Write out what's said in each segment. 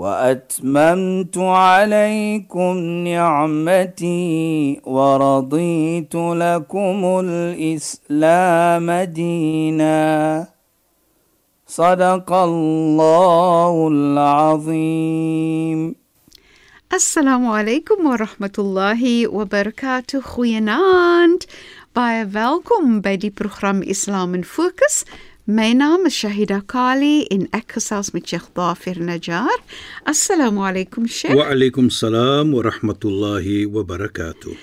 وأتممت عليكم نعمتي ورضيت لكم الإسلام دينا. صدق الله العظيم. السلام عليكم ورحمة الله وبركاته. خوينانت باي فالكم بدي برنامج إسلام فوكس My naam is Shahida Kali en ek gesels met Sheikh Dafir Najjar. Assalamu alaykum Sheikh. Wa alaykum salaam wa rahmatullahi wa barakatuh.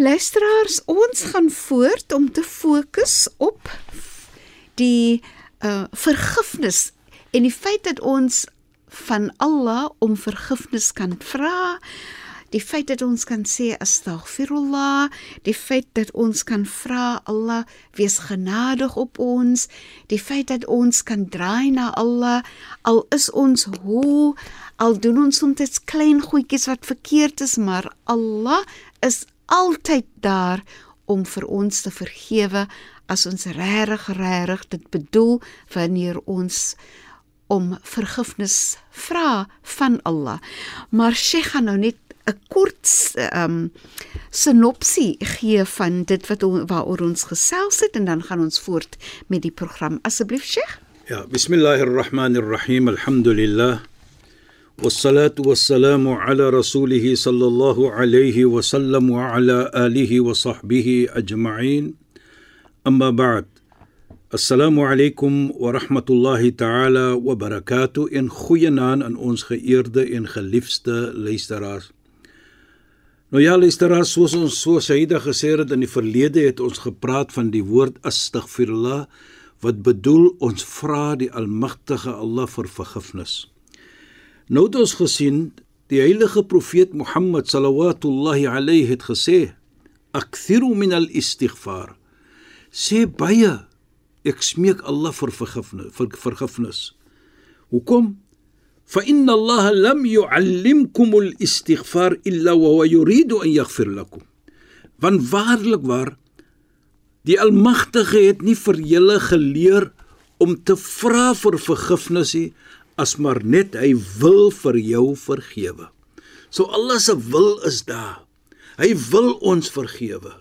Luisteraars, ons gaan voort om te fokus op die uh vergifnis en die feit dat ons van Allah om vergifnis kan vra. Die feit dat ons kan sê astaghfirullah, die feit dat ons kan vra Allah wees genadig op ons, die feit dat ons kan draai na Allah al is ons hoe al doen ons soms klein goedjies wat verkeerd is, maar Allah is altyd daar om vir ons te vergewe as ons regtig regtig dit bedoel wanneer ons om vergifnis vra van Allah. Maar Sheikh gaan nou net 'n kort ehm um, sinopsie gee van dit wat waaroor ons gesels het en dan gaan ons voort met die program. Asseblief Sheikh. Ja, bismillahirrahmanirrahim. Alhamdulillah. والصلاة والسلام على رسوله صلى الله عليه وسلم وعلى آله وصحبه أجمعين أما بعد Assalamu alaykum wa rahmatullahi ta'ala wa barakatuh en goeienaand aan ons geëerde en geliefde luisteraars. Nou ja, luisteraars, soos ons so Saida gesê het in die verlede het ons gepraat van die woord astaghfirullah wat bedoel ons vra die almagtige Allah vir vergifnis. Nou het ons gesien die heilige profeet Mohammed sallallahu alayhi het gesê: "Akthiru min al-istighfar." Sê baie ek smeek Allah vir vergifnis vir vergifnis. Hoekom? Allah lam yu'allimkum al-istighfar illa wa huwa yuridu an yaghfir lakum. Want waarlik waar die Almagtige het nie vir julle geleer om te vra vir vergifnis nie as maar net hy wil vir jou vergewe. So Allah se wil is daar. Hy wil ons vergewe.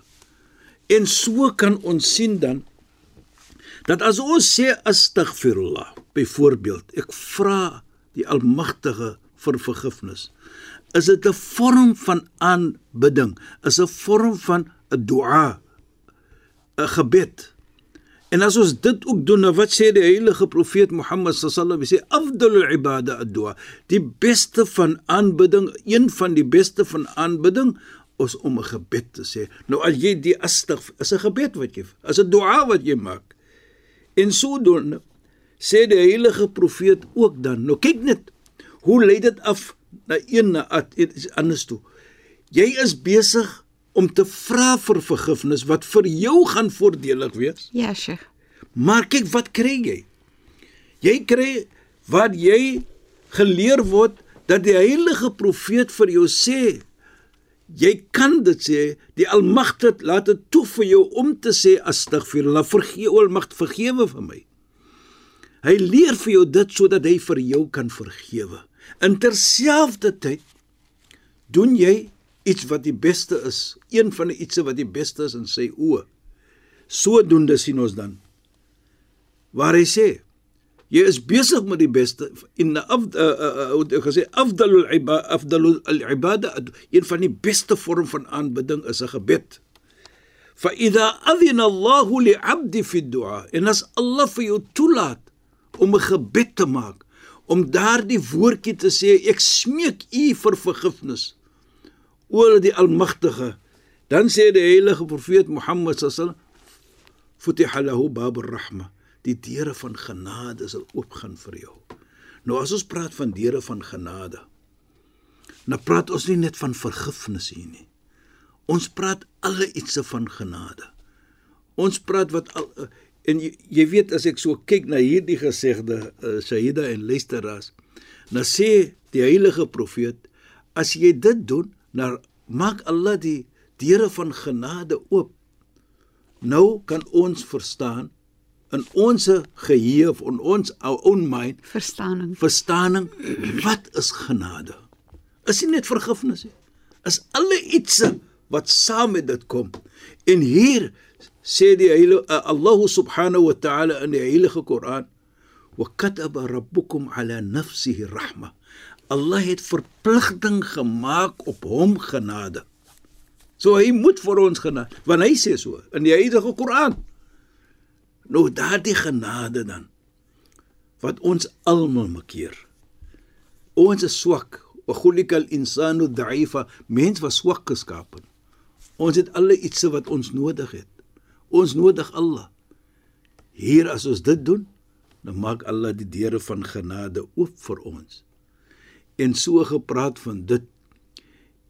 En so kan ons sien dan dat as ons sê astaghfirullah byvoorbeeld ek vra die almagtige vir vergifnis is dit 'n vorm van aanbidding is 'n vorm van 'n dua 'n gebed. En as ons dit ook doen nou wat sê die heilige profeet Mohammed alaihi wasallam sê afdalul ibada ad-dua. Die beste van aanbidding een van die beste van aanbidding is om 'n gebed te sê. Nou as jy die astaghfir is 'n gebed wat jy is 'n dua wat jy maak. En sodoende sê die heilige profeet ook dan. Nou kyk net hoe lei dit af na een na iets anders toe. Jy is besig om te vra vir vergifnis wat vir jou gaan voordelig wees. Ja, Sheikh. Maar kyk wat kry jy? Jy kry wat jy geleer word dat die heilige profeet vir jou sê Jy kan dit sê, die Almagtige laat dit toe vir jou om te sê astaghfirullah, vergewe Almagtige, vergewe vir my. Hy leer vir jou dit sodat hy vir jou kan vergewe. In terselfdertyd doen jy iets wat die beste is, een van die ietsie wat die beste is in sy oë. Sodoende sien ons dan waar hy sê Jy is besig met die beste in af hoe ek gesê afdalul ibada afdalul ibada een van die beste vorm van aanbidding is 'n gebed. Fa idha adhina Allah li 'abdi fi du'a en as Allah vir jou toelaat om 'n gebed te maak om daardie woordjie te sê ek smeek u vir vergifnis oor die almagtige dan sê die heilige profeet Mohammed sallallahu alaihi wasallam futiha lahu babur rahmah die deure van genade sal oopgaan vir jou. Nou as ons praat van deure van genade, Nou praat ons nie net van vergifnis hier nie. Ons praat alle ietsie van genade. Ons praat wat al en jy, jy weet as ek so kyk na hierdie gesegde uh, Shahida en Lesteras, dan sê die heilige profeet as jy dit doen, dan maak Allah die deure van genade oop. Nou kan ons verstaan in ons geheue of in ons own mind Verstaaning. verstaaning wat is genade? Is nie net vergifnis nie. Is alle ietsie wat saam met dit kom. En hier sê die heilige uh, Allah subhanahu wa ta'ala in die heilige Koran wa kataba rabbukum ala nafsihi rahma. Allah het verpligting gemaak op hom genade. So hy moet vir ons genade, want hy sê so in die heilige Koran. Nou daardie genade dan wat ons almal makeer. Ons is swak. Wa khulikal insanu da'ifa. Mens was swak geskape. Ons het alle ietsie wat ons nodig het. Ons nodig Allah. Hier as ons dit doen, dan maak Allah die deure van genade oop vir ons. En so gepraat van dit.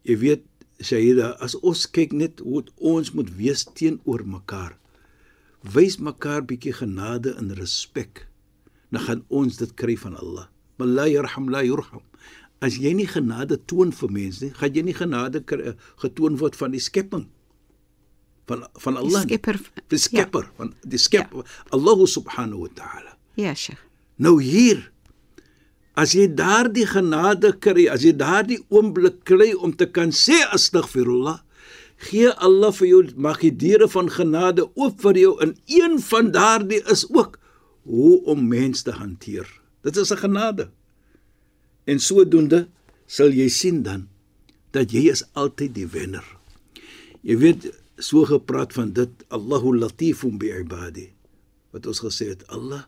Jy weet, Shaida, as ons kyk net hoe ons moet wees teenoor mekaar wys mekaar bietjie genade en respek. Dan gaan ons dit kry van Allah. La yarham la yurham. As jy nie genade toon vir mense nie, gaan jy nie genade getoon word van die skepping van van Allah. Die skepper. Die skepper ja. van die skepper ja. Allah subhanahu wa ta'ala. Ja, Sheikh. Nou hier as jy daardie genade kry, as jy daardie oomblik kry om te kan sê astaghfirullah, gee Allah vir jou mag die deure van genade oop vir jou en een van daardie is ook hoe om mens te hanteer. Dit is 'n genade. En sodoende sal jy sien dan dat jy is altyd die wenner. Jy weet so gepraat van dit Allahu latifun bi ibadi. Wat ons gesê het Allah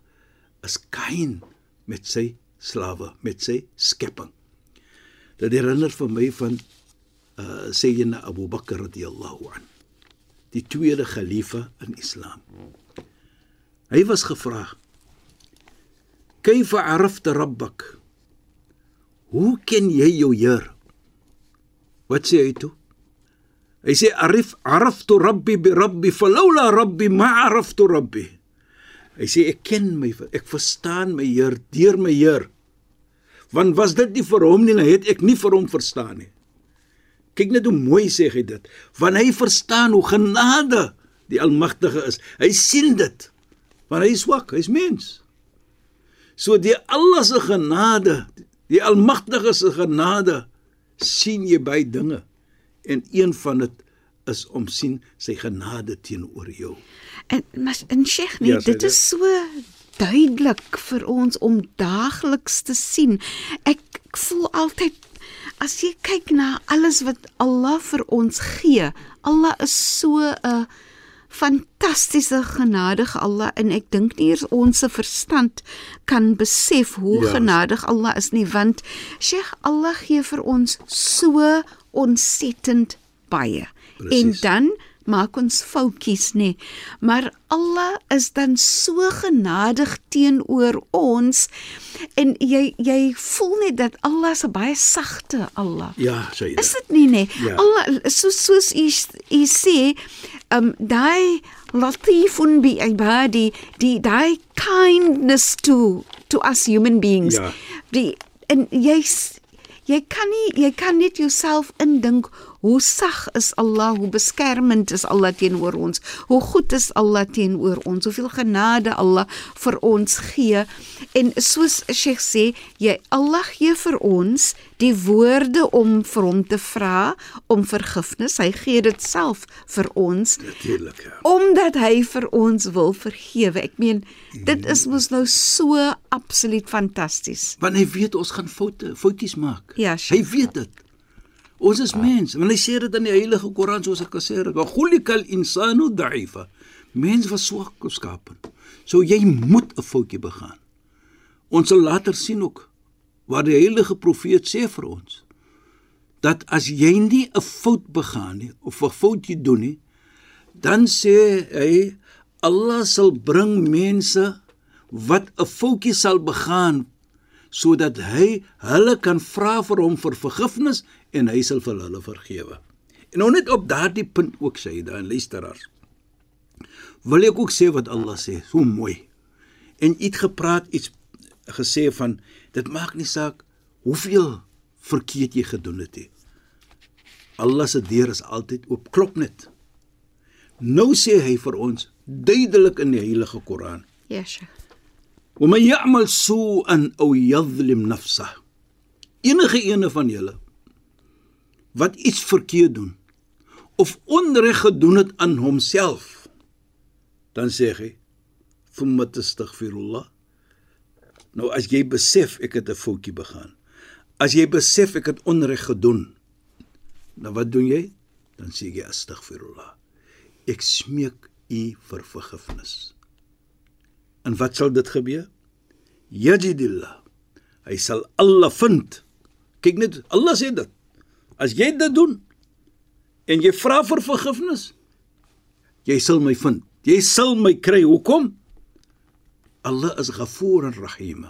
is kind met sy slawe, met sy skepping. Dit herinner vir my van uh Sayyidina Abu Bakr radhiyallahu an. Die tweede khalifa in Islam. Hy was gevra: "Kayfa arafta rabbak?" Hoe ken jy jou Heer? Wat sê hy toe? Hy sê arif araftu rabbi bi rabbi falawla rabbi ma araftu rabbi. Hy sê ek ken my ek verstaan my Heer deur my Heer. Want was dit nie vir hom nie, dan het ek nie vir hom verstaan nie. Kyk net hoe mooi sê hy dit. Want hy verstaan hoe genade die Almagtige is. Hy sien dit. Want hy is swak, hy's mens. So die Allah se genade, die Almagtige se genade sien jy by dinge en een van dit is om sien sy genade teenoor jou. En maar en Sheikh, nee, Ja, dit is so duidelik vir ons om daagliks te sien. Ek, ek voel altyd as jy kyk na alles wat Allah vir ons gee. Allah is so 'n fantastiese genadige Allah en ek dink nie eers ons se verstand kan besef hoe ja. genadig Allah is nie want Sheikh Allah gee vir ons so ontsettend baie. Presies. En dan maak ons foutjies nê. Maar Allah is dan so genadig teenoor ons en jy jy voel net dat Allah 'n baie sagte Allah. Ja, sê jy. Is dit nie nê? Ja. Allah so soos u u sê, um daai latifun bi ibadi, die daai kindness to to us human beings. Ja. Die en jy jy kan nie jy kan net jouself indink hoe sag is Allah, hoe beskermend is Allah teenoor ons, hoe goed is Allah teenoor ons, hoeveel genade Allah vir ons gee. En soos Sheikh sê, jy Allah gee vir ons die woorde om vir hom te vra om vergifnis. Hy gee dit self vir ons Natuurlik, ja. omdat hy vir ons wil vergewe. Ek meen, dit is mos nou so absoluut fantasties. Want hy weet ons gaan foute, foutjies maak. Ja, sure. hy weet dit. Ons is mens. Want hy sê dit in die Heilige Koran soos ek gesê het, "Wa khulikal insanu da'ifa." Mens was swak geskape. So jy moet 'n foutjie begaan. Ons sal later sien ook waar die heilige profeet sê vir ons dat as jy nie 'n fout begaan nie of 'n foutjie doen nie, dan sê hy Allah sal bring mense wat 'n foutjie sal begaan sodat hy hulle kan vra vir hom vir vergifnis en hy sal vir hulle vergewe. En nou net op daardie punt ook sê hy dan luisteraars. Wil ek ook sê wat Allah sê, so mooi. En iets gepraat, iets gesê van dit maak nie saak hoeveel verkeerd jy gedoen het nie. Allah se deur is altyd oop, klop net. Nou sê hy vir ons duidelik in die Heilige Koran. Ja, Yesha. "Wa man ya'mal su'an aw yadhlim nafsah." Enige ene van julle wat iets verkeerd doen of onreg gedoen het aan homself dan sê hy thumma tastaghfirullah nou as jy besef ek het 'n foutjie begaan as jy besef ek het onreg gedoen dan wat doen jy dan sê jy astaghfirullah ek smeek u vir vergifnis En wat sal dit gebeur? Yajidillah. Hy sal Allah vind. Kyk net, Allah sê dit. As jy dit doen en jy vra vir vergifnis, jy sal my vind. Jy sal my kry. Hoekom? Allah is Ghafoor en Rahim.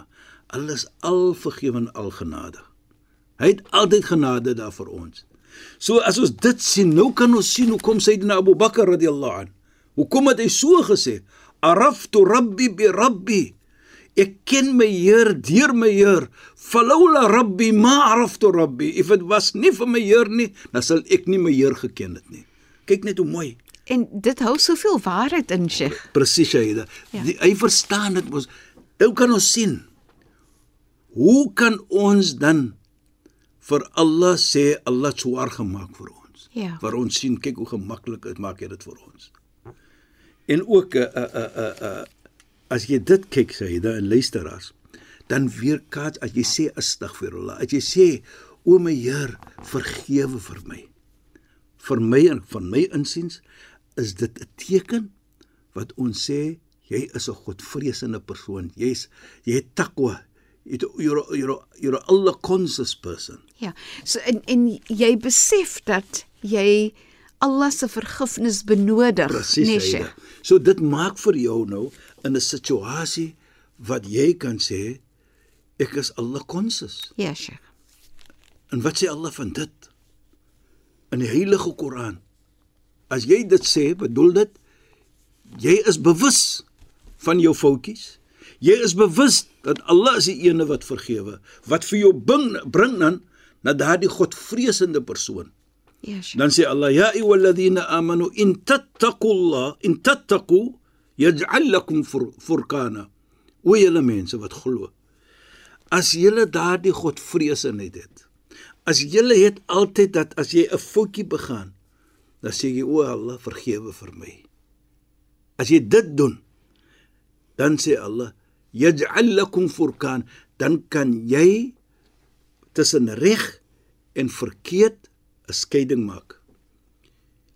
Allah is alvergewend, algenadig. Hy het altyd genade daar vir ons. So as ons dit sien, nou kan ons sien hoekom Sayyidina Abu Bakar radhiyallahu an. Hoekom het hy so gesê? Araftu Rabbi bi Rabbi. Ek ken my Heer deur my Heer. Falaula Rabbi ma araftu Rabbi. If dit was nie vir my Heer nie, dan sal ek nie my Heer geken het nie. Kyk net hoe mooi. En dit hou soveel waarheid in, Sheikh. Presies, Shaida. Ja. Hy verstaan dit mos. Nou kan ons sien. Hoe kan ons dan vir Allah sê Allah het swaar gemaak vir ons? Ja. Vir ons sien kyk hoe gemaklik dit maak hy dit vir ons. En ook 'n uh, 'n uh, 'n uh, uh, as jy dit kyk Shaida en luisteraars, dan weer kaats as jy sê astaghfirullah, as jy sê o my Heer, vergewe vir my. Vir my en van my insiens is dit 'n teken wat ons sê jy is 'n godvreesende persoon. Jy's jy het takwa. You're you're you're Allah conscious person. Ja. So en en jy besef dat jy Allah se vergifnis benodig, nee. Sheikh. So dit maak vir jou nou in 'n situasie wat jy kan sê ek is Allah conscious. Ja, Sheikh. En wat sê Allah van dit? In die Heilige Koran. As jy dit sê, bedoel dit jy is bewus van jou foutjies. Jy is bewus dat Allah is die ene wat vergewe, wat vir jou bring, bring dan na daardie godvreesende persoon. Ja, Sheikh. Dan sê Allah ya ayyuhalladhina amanu in tattaqullah in tattaqu yaj'al lakum fur, furqana. O julle mense wat glo. As julle daardie godvreesenheid het. As julle het altyd dat as jy 'n foutjie begaan, dan sê jy o Allah vergewe vir my. As jy dit doen, dan sê Allah yaj'al lakum furqan, dan kan jy tussen reg en verkeerd 'n skeiding maak.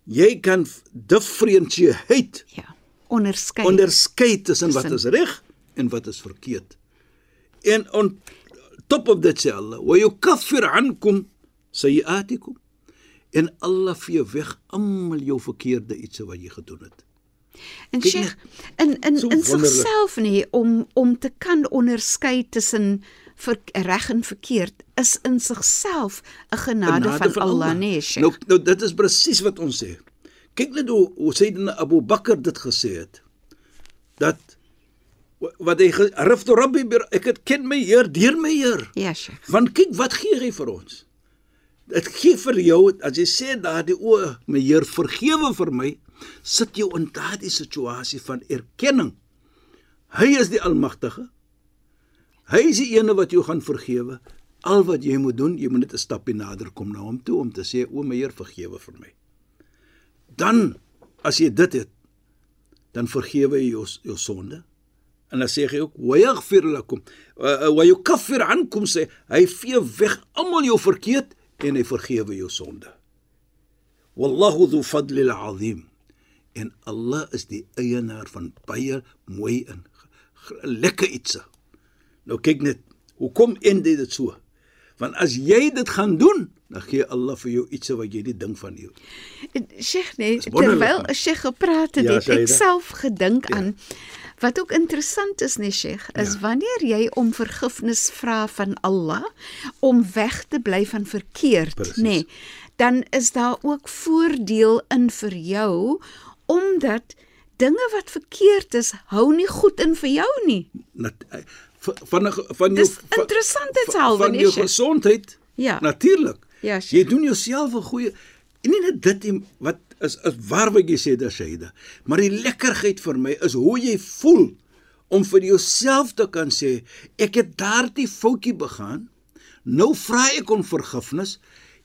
Jy kan differentiate Ja. Onderskei. onderskei tussen wat is reg en wat is verkeerd. En on top of that sê Allah, "Wa yukaffir ankum sayiatikum." En Allah vee weg almal jou verkeerde ietsie wat jy gedoen het. En Sheikh, in in So in sigself nie om om te kan onderskei tussen reg en verkeerd is in sigself 'n genade, van, van Allah, nee, Sheikh. Nou nou dit is presies wat ons sê. Kyk net hoe hoe Sayyidina Abu Bakr dit gesê het. Dat wa- wat hy ge- riftu rabbi ek het ken my Heer deur my Heer. ja, Sheikh. Want kyk wat gee hy vir ons? Dit gee vir jou as jy sê daardie o, my Heer vergewe vir my, sit jou in daardie situasie van erkenning. Hy is die almagtige. Hy is die ene wat jou gaan vergewe. Al wat jy moet doen, jy moet net 'n stapie nader kom na hom toe om te sê o my Heer vergewe vir my. Dan as jy dit het, dan vergewe hy jou jou sonde. En dan sê hy ook wa yaghfir lakum wa yukaffir ankum sê hy vee weg almal jou verkeerd en hy vergewe jou sonde. Wallahu dhu fadlil azim. En Allah is die eienaar van baie mooi en lekker ietsie. Nou kyk net, hoekom end dit dit so? Want as jy dit gaan doen, dan gee Allah vir jou ietsie wat jy nie dink van nie. Sheikh nee, terwyl. Sheikh gepraat het, Ja, het ek self gedink Ja. aan Wat ook interessant is, nee Sheikh, is Ja. wanneer jy om vergifnis vra van Allah om weg te bly van verkeerd, nê, dan is daar ook voordeel in vir jou omdat dinge wat verkeerd is, hou nie goed in vir jou nie. Nat, eh, van van van jou Dis van- interessantheidshalwe, van nee jou gesondheid. Ja. Natuurlik. Ja, Jy Sheikh. doen jouself 'n goeie en nie net dit nie, wat is is waar wat jy sê daar Shaida. Maar die lekkerheid vir my is hoe jy voel om vir jouself te kan sê ek het daardie foutjie begaan. Nou vra ek om vergifnis.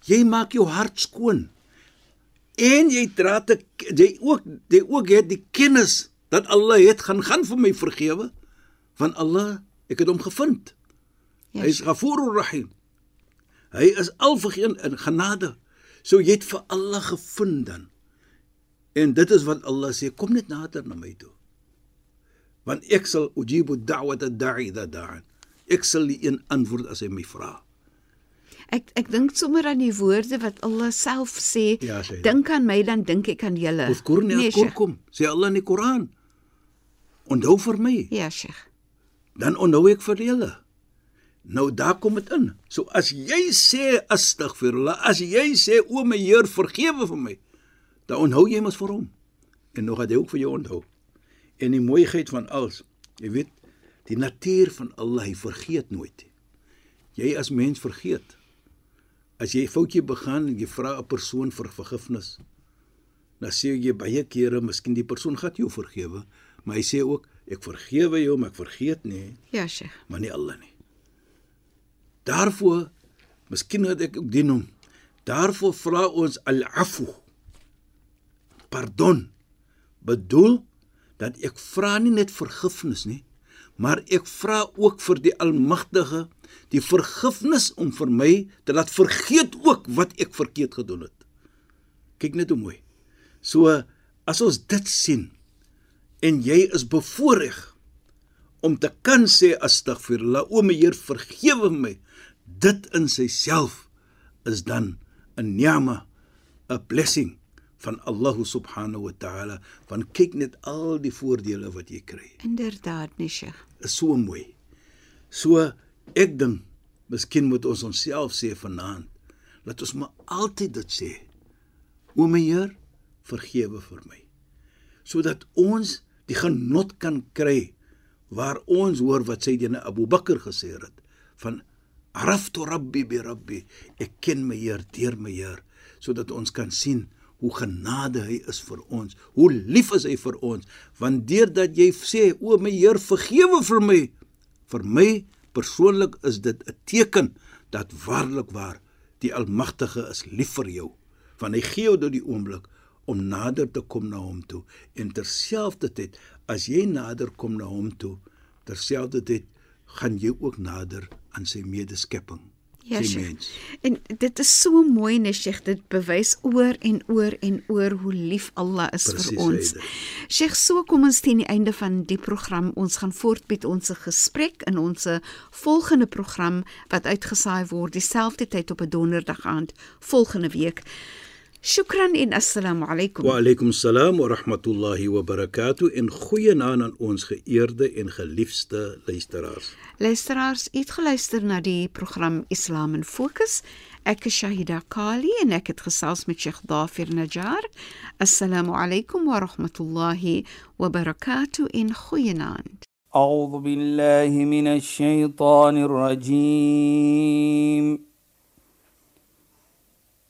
Jy maak jou hart skoon. En jy dra te jy ook jy ook het die kennis dat Allah het gaan gaan vir my vergewe van Allah ek het hom gevind. Ja, Hy is Ghafurur Rahim. Hy is alvergeen in genade. So jy het vir Allah gevind dan. En dit is wat Allah sê, kom net nader na my toe. Want ek sal ujibu da'wat ad-da'i idha da'an. Ek sal die een antwoord as hy my vra. Ek ek dink sommer aan die woorde wat Allah self sê, Ja, sê dink aan my dan dink ek aan julle. Uzkurni Nee, Sheikh. adkurkum, sê Allah in die Koran. Onthou vir my, Ja, Sheikh. Dan onthou ek vir julle. Nou daar kom dit in. So as jy sê astaghfirullah, as jy sê o my Heer vergewe vir my, dan onthou jy mos vir hom. En nog het hy ook vir jou onthou. En die mooiheid van alles, jy weet, die natuur van Allah, hy vergeet nooit. Jy as mens vergeet. As jy 'n foutjie begaan en jy vra 'n persoon vir vergifnis, dan sê jy baie kere, miskien die persoon gaan jou vergewe, maar hy sê ook ek vergewe jou, maar ek vergeet nie Ja, Sheikh. maar nie Allah nie. Daarvoor miskien het ek ook die noem. Daarvoor vra ons al-afu. Pardon. Bedoel dat ek vra nie net vergifnis nie, maar ek vra ook vir die Almagtige die vergifnis om vir my te laat vergeet ook wat ek verkeerd gedoen het. Kyk net hoe mooi. So as ons dit sien en jy is bevoordeel om te kan sê astaghfirullah o my Heer vergewe my. Dit in self is dan 'n ni'ma 'n blessing van Allah subhanahu wa ta'ala. Van kyk net al die voordele wat jy kry. Inderdaad, nee, Sheikh. is so mooi. So ek dink miskien moet ons onsself sê vanaand laat ons maar altyd dit sê. O my Heer vergewe vir my. Sodat ons die genot kan kry waar ons hoor wat Sayyidina Abu Bakr gesê het van araftu rabbi bi rabbi ek ken my Heer deur my Heer sodat ons kan sien hoe genade hy is vir ons hoe lief is hy vir ons want deurdat jy sê o my Heer vergewe vir my vir my persoonlik is dit 'n teken dat waarlik waar die almagtige is lief vir jou want hy gee jou dit die oomblik om nader te kom na hom toe en terselfdertyd as jy nader kom na hom toe terselfdertyd gaan jy ook nader aan sy medeskepping Ja, sy Sheikh. mens En dit is so mooi, nee, Sheikh, dit bewys oor en oor en oor hoe lief Allah is Presies, vir ons. Sheikh, so kom ons teen die einde van die program. Ons gaan voort met ons gesprek in ons volgende program wat uitgesaai word dieselfde tyd op 'n donderdag aand volgende week. Shukran en assalamu alaykum. Wa alaykum salaam wa rahmatullahi wa barakatuh en goeienaand aan ons geëerde en geliefde luisteraars. Luisteraars, u het geluister na die program Islam in Fokus. Ek is Shahida Kali en ek het gesels met Sheikh Dafir Najjar. Assalamu alaykum wa rahmatullahi wa barakatuh in goeienaand. أعوذ بالله من الشيطان الرجيم